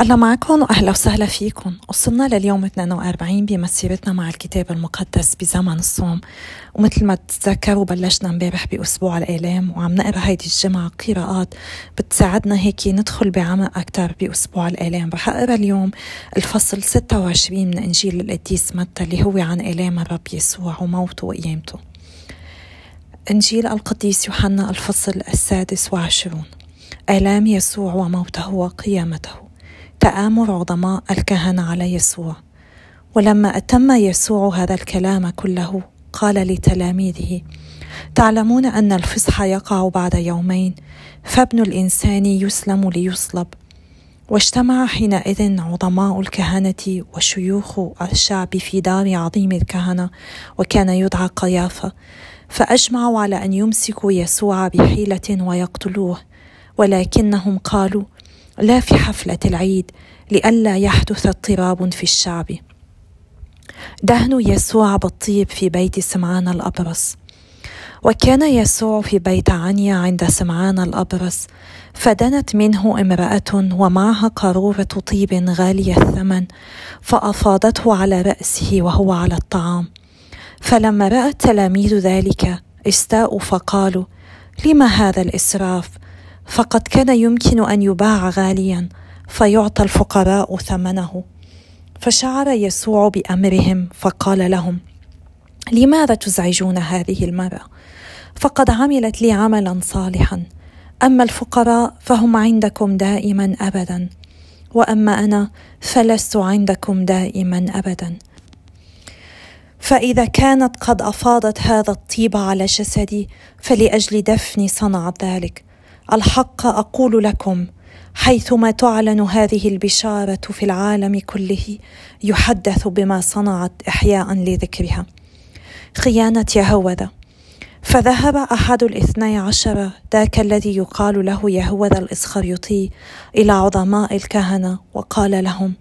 الله معكم وأهلا وسهلا فيكم. وصلنا لليوم 42 بمسيرتنا مع الكتاب المقدس بزمن الصوم. ومثل ما تتذكروا بلشنا امبارح بأسبوع الآلام وعم نقرأ هيدي الجمعة قراءات بتساعدنا هيك ندخل بعمق أكثر بأسبوع الآلام رح أقرأ اليوم الفصل 26 من إنجيل القديس متى اللي هو عن آلام الرب يسوع وموته وقيامته. إنجيل القديس يوحنا الفصل السادس وعشرون. آلام يسوع وموته وقيامته. تآمر عظماء الكهنة على يسوع. ولما أتم يسوع هذا الكلام كله قال لتلاميذه تعلمون أن الفصح يقع بعد يومين فابن الإنسان يسلم ليصلب. واجتمع حينئذ عظماء الكهنة وشيوخ الشعب في دار عظيم الكهنة وكان يدعى قيافة فأجمعوا على أن يمسكوا يسوع بحيلة ويقتلوه. ولكنهم قالوا لا في حفلة العيد لئلا يحدث اضطراب في الشعب. دهن يسوع بالطيب في بيت سمعان الأبرص. وكان يسوع في بيت عنيا عند سمعان الأبرص فدنت منه امرأة ومعها قارورة طيب غالي الثمن فأفاضته على رأسه وهو على الطعام. فلما رأى التلاميذ ذلك استاءوا فقالوا لم هذا الإسراف؟ فقد كان يمكن أن يباع غاليا فيعطى الفقراء ثمنه. فشعر يسوع بأمرهم فقال لهم لماذا تزعجون هذه المرأة؟ فقد عملت لي عملا صالحا. أما الفقراء فهم عندكم دائما ابدا وأما أنا فلست عندكم دائما ابدا. فإذا كانت قد أفاضت هذا الطيب على جسدي فلأجل دفني صنعت ذلك. الحق أقول لكم حيثما تعلن هذه البشارة في العالم كله يحدث بما صنعت احياء لذكرها. خيانة يهوذا. فذهب أحد الاثني عشر ذاك الذي يقال له يهوذا الإسخريطي إلى عظماء الكهنة وقال لهم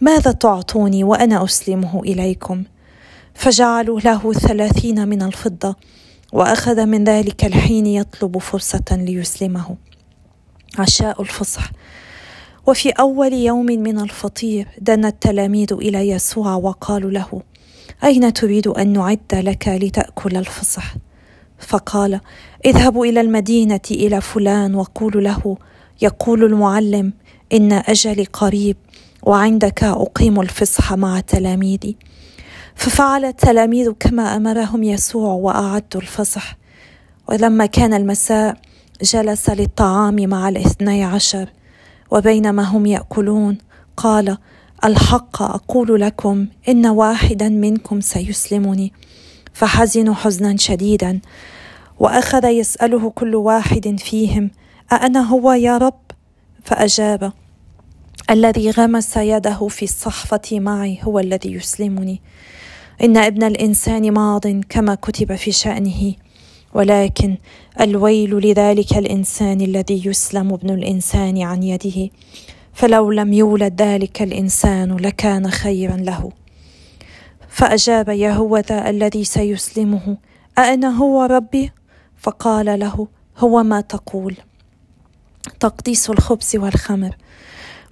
ماذا تعطوني وأنا أسلمه إليكم؟ فجعلوا له ثلاثين من الفضة. وأخذ من ذلك الحين يطلب فرصة ليسلمه. عشاء الفصح. وفي أول يوم من الفطير دنا التلاميذ إلى يسوع وقالوا له أين تريد أن نعد لك لتأكل الفصح؟ فقال اذهبوا إلى المدينة إلى فلان وقولوا له يقول المعلم إن أجلي قريب وعندك أقيم الفصح مع تلاميذي. ففعل التلاميذ كما أمرهم يسوع وأعدوا الفصح. ولما كان المساء جلس للطعام مع الاثني عشر وبينما هم يأكلون قال الحق أقول لكم إن واحدا منكم سيسلمني. فحزنوا حزنا شديدا وأخذ يسأله كل واحد فيهم أأنا هو يا رب؟ فأجاب الذي غمس يده في الصحفة معي هو الذي يسلمني. إن ابن الإنسان ماض كما كتب في شأنه ولكن الويل لذلك الإنسان الذي يسلم ابن الإنسان عن يده فلو لم يولد ذلك الإنسان لكان خيرا له. فأجاب يهوذا الذي سيسلمه أأنا هو ربي؟ فقال له هو ما تقول. تقديس الخبز والخمر.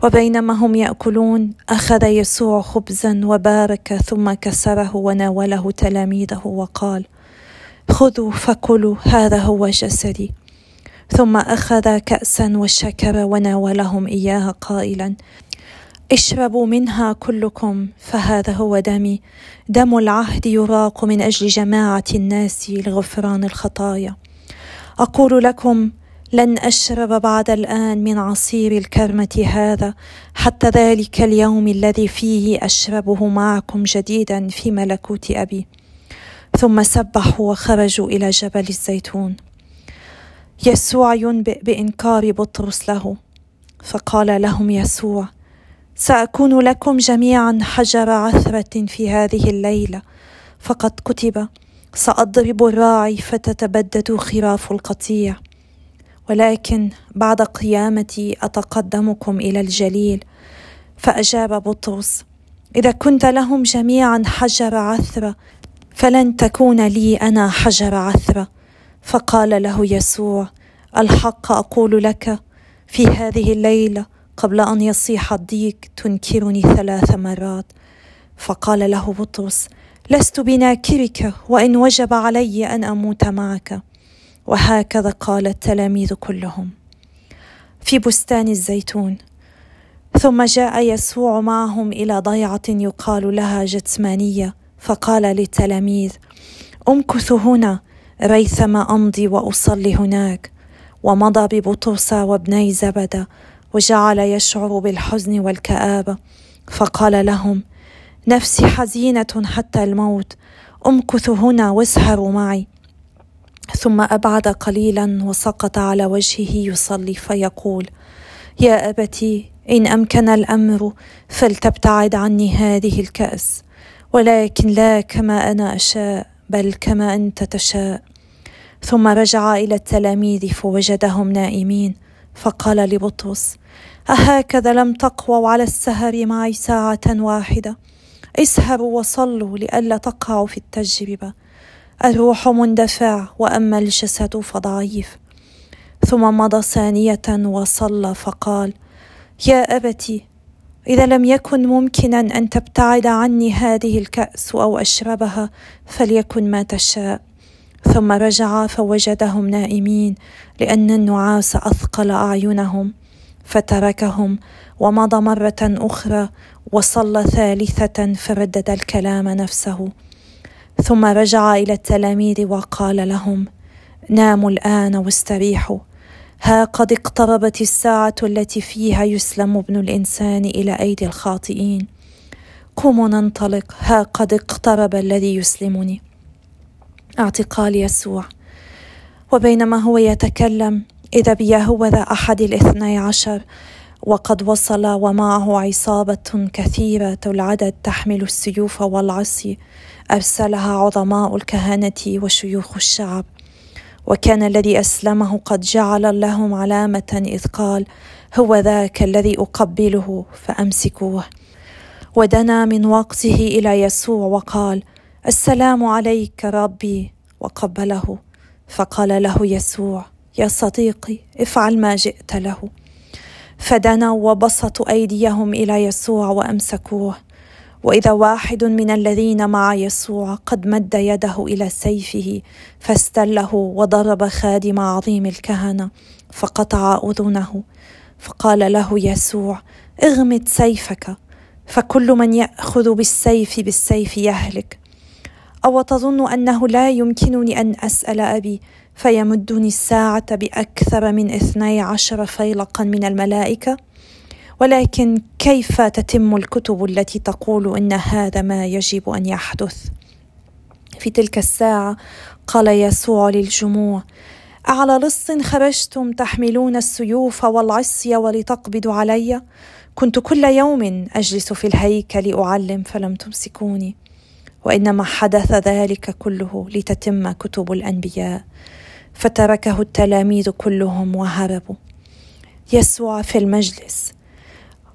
وبينما هم يأكلون أخذ يسوع خبزا وبارك ثم كسره وناوله تلاميذه وقال خذوا فكلوا هذا هو جسدي. ثم أخذ كاسا وشكر وناولهم إياها قائلا اشربوا منها كلكم فهذا هو دمي. دم العهد يراق من أجل جماعة الناس لغفران الخطايا. أقول لكم لن أشرب بعد الآن من عصير الكرمة هذا حتى ذلك اليوم الذي فيه أشربه معكم جديدا في ملكوت أبي. ثم سبحوا وخرجوا إلى جبل الزيتون. يسوع ينبئ بإنكار بطرس له فقال لهم يسوع سأكون لكم جميعا حجر عثرة في هذه الليلة. فقد كتب سأضرب الراعي فتتبدد خراف القطيع. ولكن بعد قيامتي أتقدمكم إلى الجليل. فأجاب بطرس إذا كنت لهم جميعا حجر عثرة فلن تكون لي أنا حجر عثرة. فقال له يسوع الحق أقول لك في هذه الليلة قبل أن يصيح الديك تنكرني ثلاث مرات. فقال له بطرس لست بناكرك وإن وجب علي أن أموت معك. وهكذا قال التلاميذ كلهم. في بستان الزيتون. ثم جاء يسوع معهم إلى ضيعة يقال لها جتسمانيه فقال للتلاميذ امكثوا هنا ريثما أمضي وأصلي هناك. ومضى ببطرس وابني زبده وجعل يشعر بالحزن والكابه فقال لهم نفسي حزينة حتى الموت. امكثوا هنا واسهروا معي. ثم أبعد قليلا وسقط على وجهه يصلي فيقول يا أبتي إن أمكن الأمر فلتبتعد عني هذه الكأس ولكن لا كما أنا أشاء بل كما أنت تشاء. ثم رجع إلى التلاميذ فوجدهم نائمين فقال لبطرس أهكذا لم تقووا على السهر معي ساعة واحدة اسهروا وصلوا لئلا تقعوا في التجربة. الروح مندفع وأما الجسد فضعيف. ثم مضى ثانية وصلى فقال يا أبتي إذا لم يكن ممكنا أن تبتعد عني هذه الكأس أو أشربها فليكن ما تشاء. ثم رجع فوجدهم نائمين لأن النعاس أثقل أعينهم فتركهم. ومضى مرة أخرى وصلى ثالثة فردد الكلام نفسه. ثم رجع إلى التلاميذ وقال لهم ناموا الآن واستريحوا. ها قد اقتربت الساعة التي فيها يسلم ابن الإنسان إلى أيدي الخاطئين. قوموا ننطلق. ها قد اقترب الذي يسلمني. اعتقال يسوع. وبينما هو يتكلم إذا بيهوذا أحد الاثني عشر وقد وصل ومعه عصابة كثيرة العدد تحمل السيوف والعصي. أرسلها عظماء الكهنة وشيوخ الشعب. وكان الذي أسلمه قد جعل لهم علامة إذ قال هو ذاك الذي أقبله فأمسكوه. ودنا من وقته إلى يسوع وقال السلام عليك ربي. وقبله. فقال له يسوع يا صديقي افعل ما جئت له. فدنوا وبسطوا أيديهم إلى يسوع وأمسكوه. وإذا واحد من الذين مع يسوع قد مد يده إلى سيفه فاستله وضرب خادم عظيم الكهنة فقطع أذنه. فقال له يسوع اغمد سيفك فكل من يأخذ بالسيف بالسيف يهلك. أو تظن أنه لا يمكنني أن أسأل أبي فيمدني الساعة بأكثر من اثني عشر فيلقا من الملائكة. ولكن كيف تتم الكتب التي تقول إن هذا ما يجب أن يحدث؟ في تلك الساعة قال يسوع للجموع أعلى لص خرجتم تحملون السيوف والعصي ولتقبضوا علي؟ كنت كل يوم أجلس في الهيكل أعلم فلم تمسكوني. وإنما حدث ذلك كله لتتم كتب الأنبياء. فتركه التلاميذ كلهم وهربوا. يسوع في المجلس.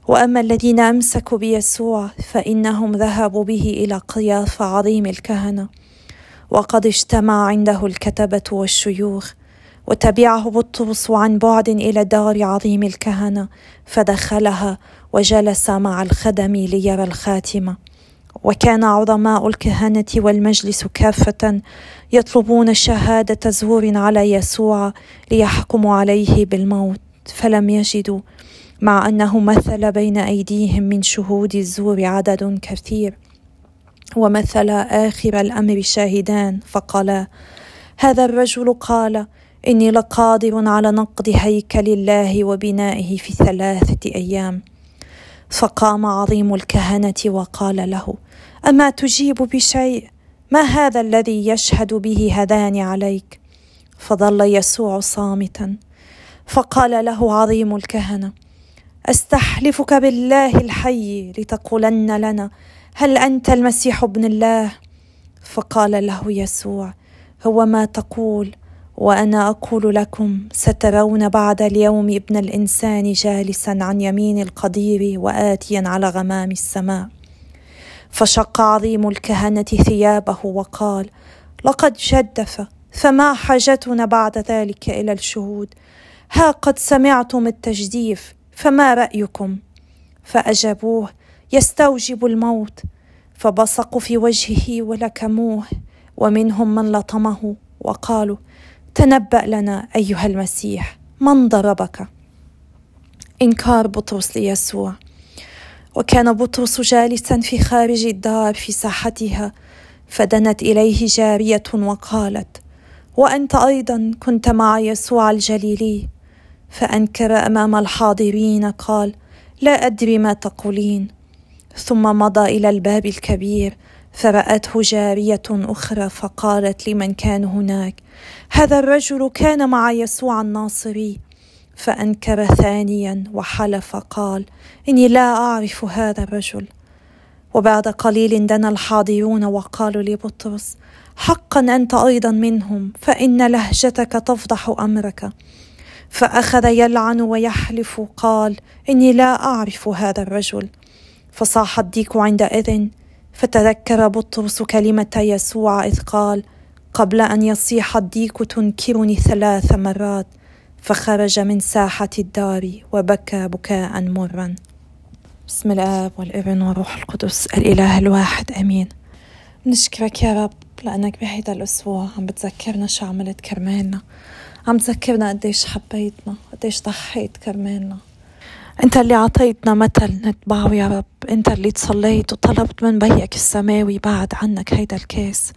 وأما الذين أمسكوا بيسوع فإنهم ذهبوا به إلى قياف عظيم الكهنة. وقد اجتمع عنده الكتبة والشيوخ وتبعه بطرس عن بعد إلى دار عظيم الكهنة فدخلها وجلس مع الخدم ليرى الخاتمة. وكان عظماء الكهنة والمجلس كافة يطلبون شهادة زور على يسوع ليحكموا عليه بالموت فلم يجدوا مع أنه مثل بين أيديهم من شهود الزور عدد كثير ومثل آخر الأمر شاهدان فقالا هذا الرجل قال إني لقادر على نقض هيكل الله وبنائه في ثلاثة أيام. فقام عظيم الكهنة وقال له أما تجيب بشيء؟ ما هذا الذي يشهد به هذان عليك؟ فظل يسوع صامتا. فقال له عظيم الكهنة أستحلفك بالله الحي لتقولن لنا هل أنت المسيح ابن الله؟ فقال له يسوع هو ما تقول وأنا أقول لكم سترون بعد اليوم ابن الإنسان جالسا عن يمين القدير واتيا على غمام السماء. فشق عظيم الكهنة ثيابه وقال لقد جدف فما حاجتنا بعد ذلك إلى الشهود؟ ها قد سمعتم التجديف فما رأيكم؟ فأجابوه يستوجب الموت. فبصقوا في وجهه ولكموه ومنهم من لطمه وقالوا تنبأ لنا أيها المسيح من ضربك؟ إنكار بطرس ليسوع. وكان بطرس جالسا في خارج الدار في ساحتها فدنت إليه جارية وقالت وأنت أيضا كنت مع يسوع الجليلي فأنكر أمام الحاضرين قال لا أدري ما تقولين. ثم مضى إلى الباب الكبير فراته جارية أخرى فقالت لمن كان هناك هذا الرجل كان مع يسوع الناصري. فأنكر ثانيا وحلف قال إني لا أعرف هذا الرجل. وبعد قليل دنا الحاضرون وقالوا لبطرس حقا أنت أيضا منهم فإن لهجتك تفضح أمرك. فأخذ يلعن ويحلف قال إني لا أعرف هذا الرجل. فصاح الديك عندئذ فتذكر بطرس كلمة يسوع إذ قال قبل أن يصيح الديك تنكرني ثلاث مرات فخرج من ساحة الدار وبكى بكاء مرا. بسم الآب والإبن والروح القدس الإله الواحد آمين. نشكرك يا رب لأنك بهيدا الأسبوع عم بتذكرنا شو عملت كرمالنا. عم تذكرنا قديش حبيتنا قديش ضحيت كرمالنا. انت اللي عطيتنا مثل نتبعه يا رب. انت اللي تصليت وطلبت من بيك السماوي بعد عنك هيدا الكاس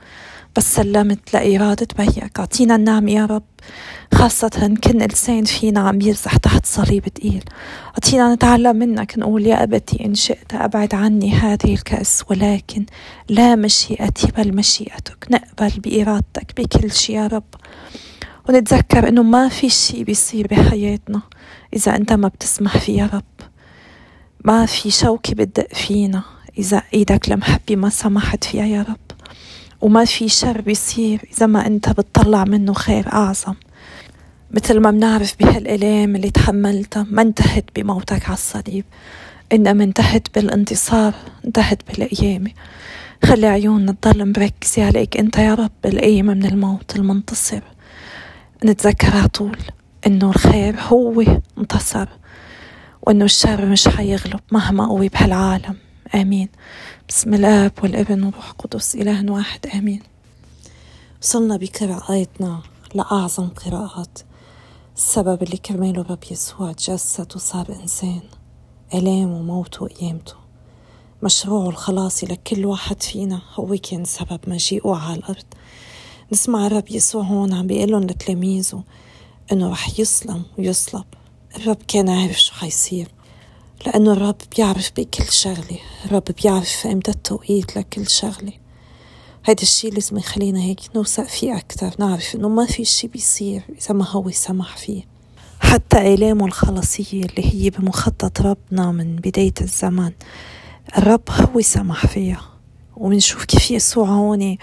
بس سلمت لإرادة بيك أعطينا النعم يا رب. خاصة كن لسان فينا عم يرزح تحت صليب تقيل. أعطينا نتعلم منك نقول يا أبتي إن شئت أبعد عني هذه الكأس ولكن لا مشيئتي بل مشيئتك. نقبل بإرادتك بكل شيء يا رب. ونتذكر إنه ما في شيء بيصير بحياتنا إذا أنت ما بتسمح فيه يا رب. ما في شوكة بتدق فينا إذا إيدك المحبة ما سمحت فيها يا رب. وما في شر بيصير إذا ما أنت بتطلع منه خير أعظم. مثل ما بنعرف بهالآلام اللي تحملتها ما انتهت بموتك على الصليب. إنما انتهت بالانتصار انتهت بالقيامة. خلي عيوننا تضل مركزة عليك أنت يا رب القيامة من الموت المنتصر. نتذكر على طول إنه الخير هو انتصر وإنه الشر مش حيغلب مهما قوي بهالعالم. آمين. بسم الآب والابن والروح القدس إله واحد. آمين. وصلنا بقراءاتنا لأعظم قراءات. السبب اللي كرماله رب يسوع تجسد وصار إنسان. آلام وموت وقيامته. مشروعه الخلاصي لكل واحد فينا هو كان سبب مجيئه على الأرض. نسمع الرب يسوع هون عم بيقلن لتلاميذه إنه رح يسلم ويصلب. الرب كان عارف شو حيصير لأنه الرب بيعرف بكل شغلة. الرب بيعرف إمتى التوقيت لكل شغلة. هيدا الشي لازم يخلينا هيك نوثق فيه أكتر نعرف إنه ما في شي بيصير إذا ما هو سمح فيه. حتى آلامه الخلاصية اللي هي بمخطط ربنا من بداية الزمن الرب هو سمح فيها. ومنشوف كيف يسوع هون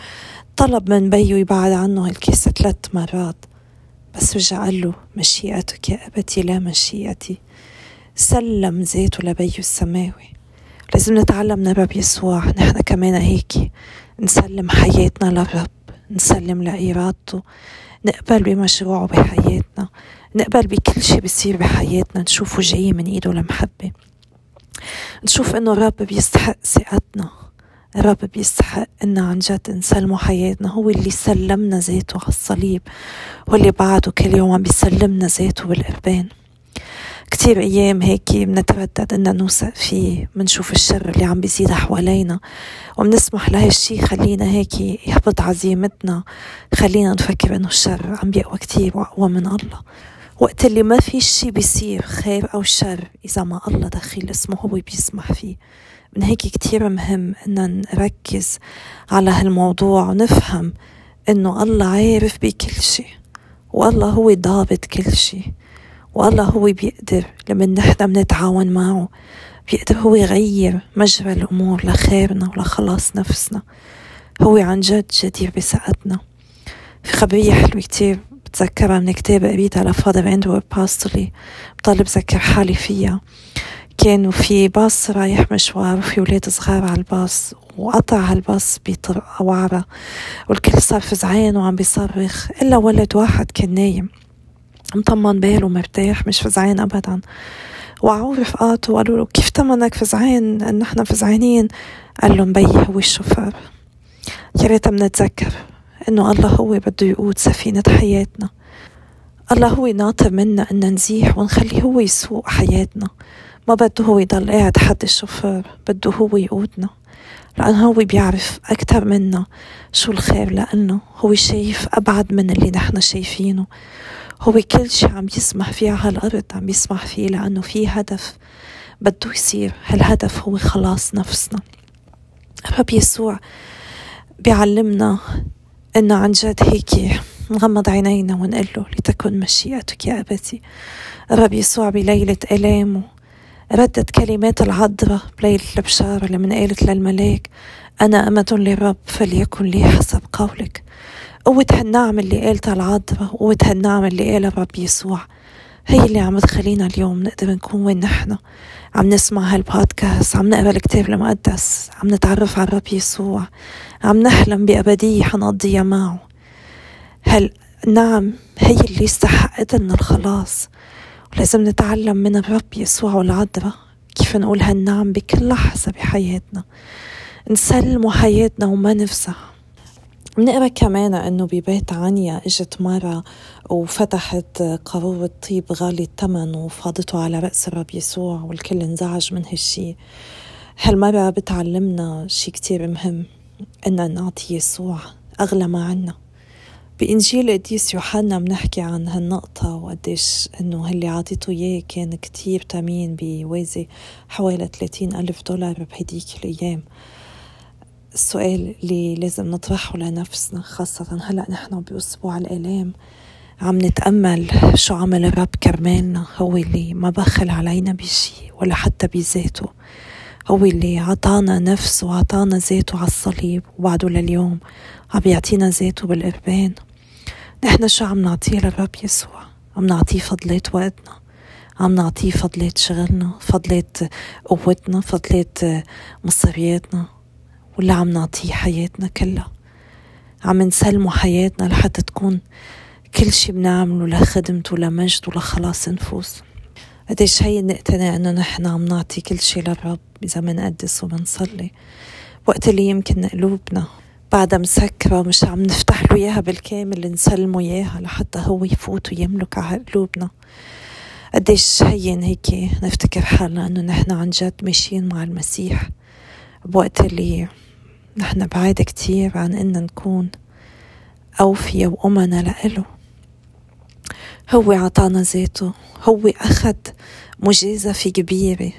طلب من بيه يبعد عنه هالكيسة ثلاث مرات بس رجع قال له مشيئتك يا أبتي لا مشيئتي. سلم ذاته لبيه السماوي. لازم نتعلم من الرب يسوع نحن كمان هيك. نسلم حياتنا للرب نسلم لإرادته. نقبل بمشروعه بحياتنا. نقبل بكل شي بيصير بحياتنا. نشوفه جاي من إيده المحبة نشوف إنه الرب بيستحق ثقتنا. الرب بيستحق ان عن جد نسلمه حياتنا. هو اللي سلمنا ذاته على الصليب واللي بعده كل يوم عم بيسلمنا ذاته بالقربان. كتير أيام هيك بنتردد إن نوثق فيه منشوف الشر اللي عم بيزيد حوالينا. وبنسمح لهالشي خلينا هيك يحبط عزيمتنا خلينا نفكر إنه الشر عم بيقوى كتير وأقوى من الله. وقت اللي ما في شي بيصير خير أو شر إذا ما الله دخيل اسمه هو بيسمح فيه. من هيك كتير مهم إن نركز على هالموضوع ونفهم إنه الله عارف بكل شي والله هو ضابط كل شي والله هو بيقدر لما نحن بنتعاون معه بيقدر هو يغير مجرى الأمور لخيرنا ولخلاص نفسنا. هو عن جد جدير بثقتنا في خبرية حلوة كتير بتذكرها من كتاب قريتها ل Father اندرو باستولي بضل بذكر حالي فيها. كانوا في باص رايح مشوار وفي ولاد صغار على الباص وقطع هالباص بطرقة وعرة والكل صار فزعان وعم بيصرخ إلا ولد واحد كان نايم مطمن باله مرتاح مش فزعان أبدا. وعوا رفقاته وقالوا له كيف منك فزعان؟ انه إحنا فزعانين؟ قال لهم بيي هو الشوفير يا ريت منتذكر إنه الله هو بده يقود سفينة حياتنا. الله هو ناطر منا إن نزيح ونخليه هو يسوق حياتنا. ما بده هو يضل قاعد حد الشوفير بده هو يقودنا لأنه هو بيعرف أكتر منا شو الخير لأنه هو شايف أبعد من اللي نحن شايفينه. هو كل شي عم يسمح فيه على الأرض عم يسمح فيه لأنه في هدف بده يصير. هالهدف هو خلاص نفسنا. الرب يسوع بيعلمنا إنه عن جد هيك نغمض عينينا ونقول له لتكن مشيئتك يا أبتي. الرب يسوع بليلة آلامه ردت كلمات العذراء بليلة البشارة لما قالت للملاك أنا أمة للرب فليكن لي حسب قولك. قوة هالنعم اللي قالتها العذراء قوة هالنعم اللي قالها الرب يسوع هي اللي عم تخلينا اليوم نقدر نكون وين نحن. عم نسمع هالبودكاست عم نقرأ الكتاب المقدس عم نتعرف على الرب يسوع عم نحلم بأبدية حنقضيها معه. هالنعم هي اللي استحقت لنا الخلاص. ولازم نتعلم من الرب يسوع والعذراء. كيف نقول هالنعم بكل لحظة بحياتنا. نسلموا حياتنا وما نفزع. بنقرأ كمان إنه ببيت عنيا إجت مرة وفتحت قارورة طيب غالي الثمن وفاضته على رأس الرب يسوع والكل انزعج من هالشي. هالمرة بتعلمنا شي كتير مهم إن نعطي يسوع أغلى ما عنا. بإنجيل قديس يوحنا بنحكي عن هالنقطة وقديش إنه اللي عطيته إياه كان كتير تمين بيوازي حوالي 30 ألف دولار بهديك الأيام. السؤال اللي لازم نطرحه لنفسنا خاصة هلأ نحن بأسبوع الآلام عم نتأمل شو عمل الرب كرمالنا هو اللي ما بخل علينا بشي ولا حتى بذاته. هو اللي عطانا نفسه وعطانا ذاته على الصليب وبعده لليوم. عم يعطينا ذاته بالقربان. نحن شو عم نعطيه للرب يسوع؟ عم نعطيه فضلات وقتنا. عم نعطيه فضلات شغلنا فضلات قوتنا فضلات مصرياتنا ولا عم نعطيه حياتنا كلها. عم نسلمه حياتنا لحتى تكون كل شي بنعمله لخدمته لمجده لخلاص نفوس. قديش هي نقتنع أنه نحن عم نعطي كل شي للرب إذا منقدس ومنصلي وقت اللي يمكن قلوبنا بعدها مسكرة مش عم نفتح له إياها بالكامل نسلمه إياها لحتى هو يفوت ويملك على قلوبنا. قديش هين هيك نفتكر حالنا إنه نحن عن جد ماشيين مع المسيح. بوقت اللي نحن بعيد كتير عن إن نكون أوفية وأمنا لإله. هو عطانا ذاته. هو أخد مجازفة كبيرة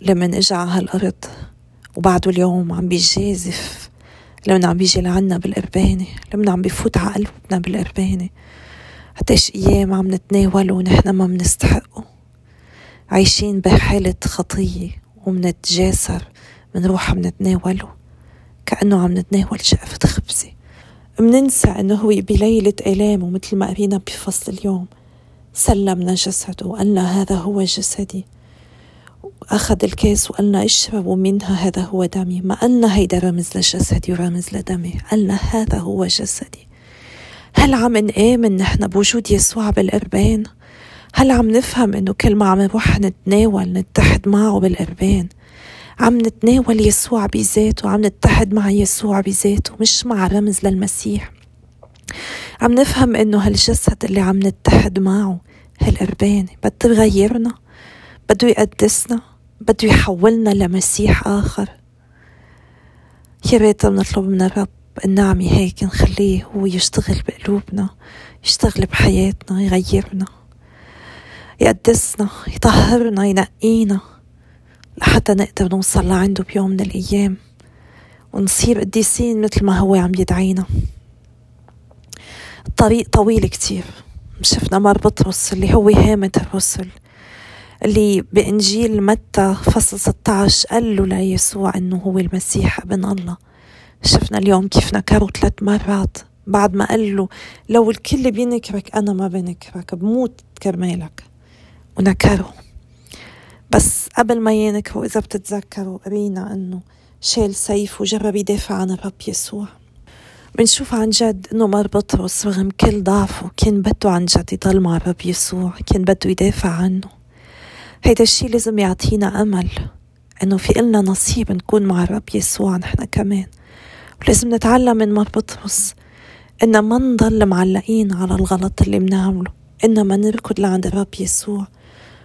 لمن إجا على هالأرض وبعده اليوم عم بيجازف. لمن عم بيجي لعنا بالقربانة لمن عم بيفوت على قلبنا بالقربانة. قديش أيام عم نتناوله ونحن ما منستحقه عايشين بحالة خطية ومنتجاسر منروح عم نتناوله. كأنه عم نتناول شقفة خبزة. مننسى أنه هو بليلة آلامه مثل ما قرينا بفصل اليوم. سلمنا جسده وقالنا هذا هو جسدي. أخذ الكاس وقالنا اشربوا منها هذا هو دمي. ما قالنا هيدا رمز لجسدي ورمز لدمي. قالنا هذا هو جسدي. هل عم نآمن نحن بوجود يسوع بالقربان؟ هل عم نفهم إنه كل ما عم نروح نتناول نتحد معه بالقربان؟ عم نتناول يسوع بذاته عم نتحد مع يسوع بذاته مش مع رمز للمسيح. عم نفهم إنه هالجسد اللي عم نتحد معه هالقربان بده يغيرنا بده يقدسنا بده يحولنا لمسيح آخر. يا ريت بنطلب من الرب النعمة هيك نخليه هو يشتغل بقلوبنا يشتغل بحياتنا يغيرنا يقدسنا يطهرنا ينقينا. لحتى نقدر نوصل لعنده بيوم من الأيام ونصير قديسين مثل ما هو عم يدعينا. الطريق طويل كتير. شفنا مر بطرس اللي هو هامة الرسل اللي بإنجيل متى فصل 16 قال له ليسوع إنه هو المسيح ابن الله. شفنا اليوم كيف نكره ثلاث مرات. بعد ما قال له لو الكل بينكرك أنا ما بنكرك بموت كرمالك. ونكره بس قبل ما ينكروا إذا بتتذكروا قرينا إنه شال سيف وجرب يدافع عن الرب يسوع. بنشوف عن جد إنه مر بطرس رغم كل ضعفه كان بده عن جد يضل مع الرب يسوع كان بده يدافع عنه. هيدا الشي لازم يعطينا أمل إنه في إلنا نصيب نكون مع الرب يسوع نحن كمان. ولازم نتعلم من مر بطرس إن ما نضل معلقين على الغلط اللي بنعمله إنما نركض لعند الرب يسوع.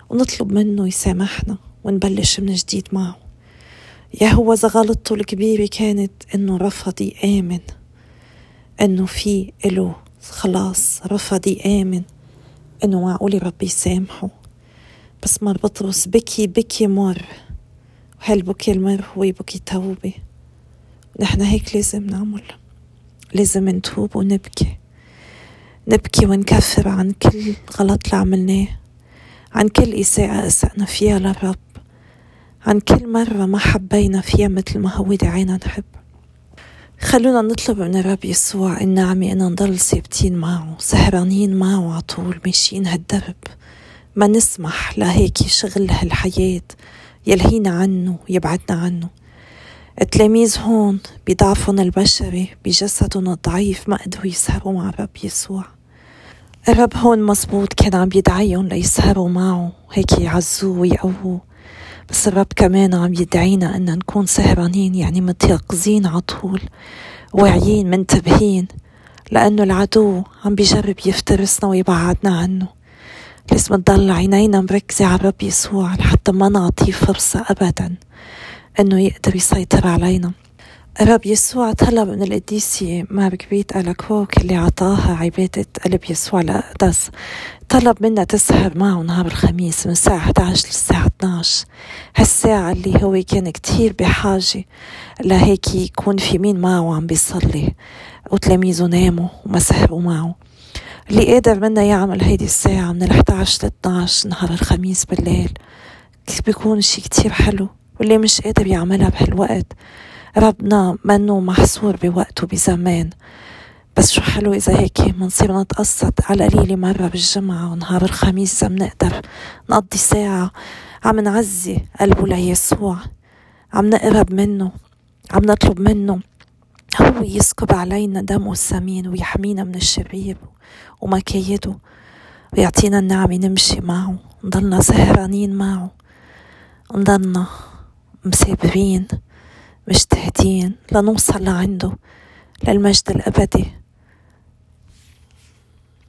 ونطلب منه يسامحنا ونبلش من جديد معه. يا هو إذا غلطته الكبيرة كانت إنه رفض يآمن إنه في إله خلاص رفض يآمن إنه معقول ربي يسامحه. بس مر بطرس بكي بكي مر وهالبكي المر هو بكي توبة. نحن هيك لازم نعمل لازم نتوب ونبكي. نبكي ونكفر عن كل غلط اللي عملناه. عن كل إساءة أسأنا فيها للرب عن كل مرة ما حبينا فيها مثل ما هو دعينا نحب. خلونا نطلب من الرب يسوع النعمة إن نضل ثابتين معه سهرانين معه عطول ماشيين هالدرب. ما نسمح لهيك شغل هالحياة يلهينا عنه يبعدنا عنه. التلاميذ هون بضعفهم البشري بجسدهم الضعيف ما قدروا يسهروا مع الرب يسوع. الرب هون مزبوط كان عم يدعيهم ليسهروا معه. هيك يعزوه ويقووه. بس الرب كمان عم يدعينا إن نكون سهرانين يعني متيقظين عطول واعيين منتبهين لأنه العدو عم بيجرب يفترسنا ويبعدنا عنه. لازم تضل عينينا مركزة على الرب يسوع لحتى ما نعطيه فرصة أبدا إنه يقدر يسيطر علينا. الرب يسوع طلب من القديسة مارغريت ألاكوك اللي عطاها عبادة قلب يسوع لأقدس. طلب منها تسهر معه نهار الخميس من الساعة 11 للساعة 12 هالساعة اللي هو كان كتير بحاجة لهيك يكون في مين معه عم بيصلي. وتلاميذه ناموا وما سهروا معه. اللي قادر منا يعمل هيدي الساعة من ال 11 ل 12 نهار الخميس بالليل. بيكون شي كتير حلو واللي مش قادر يعملها بهالوقت. ربنا منه محصور بوقت وبزمان بس شو حلو إذا هيك منصير نتقصد على قليلة مرة بالجمعة ونهار الخميس منقدر نقضي ساعة. عم نعزي قلبه ليسوع. عم نقرب منه. عم نطلب منه. هو يسكب علينا دمه الثمين ويحمينا من الشرير ومكايده ويعطينا النعمة نمشي معه. نضلنا سهرانين معه. نضلنا مسابرين مجتهدين لنوصل لعنده للمجد الأبدي.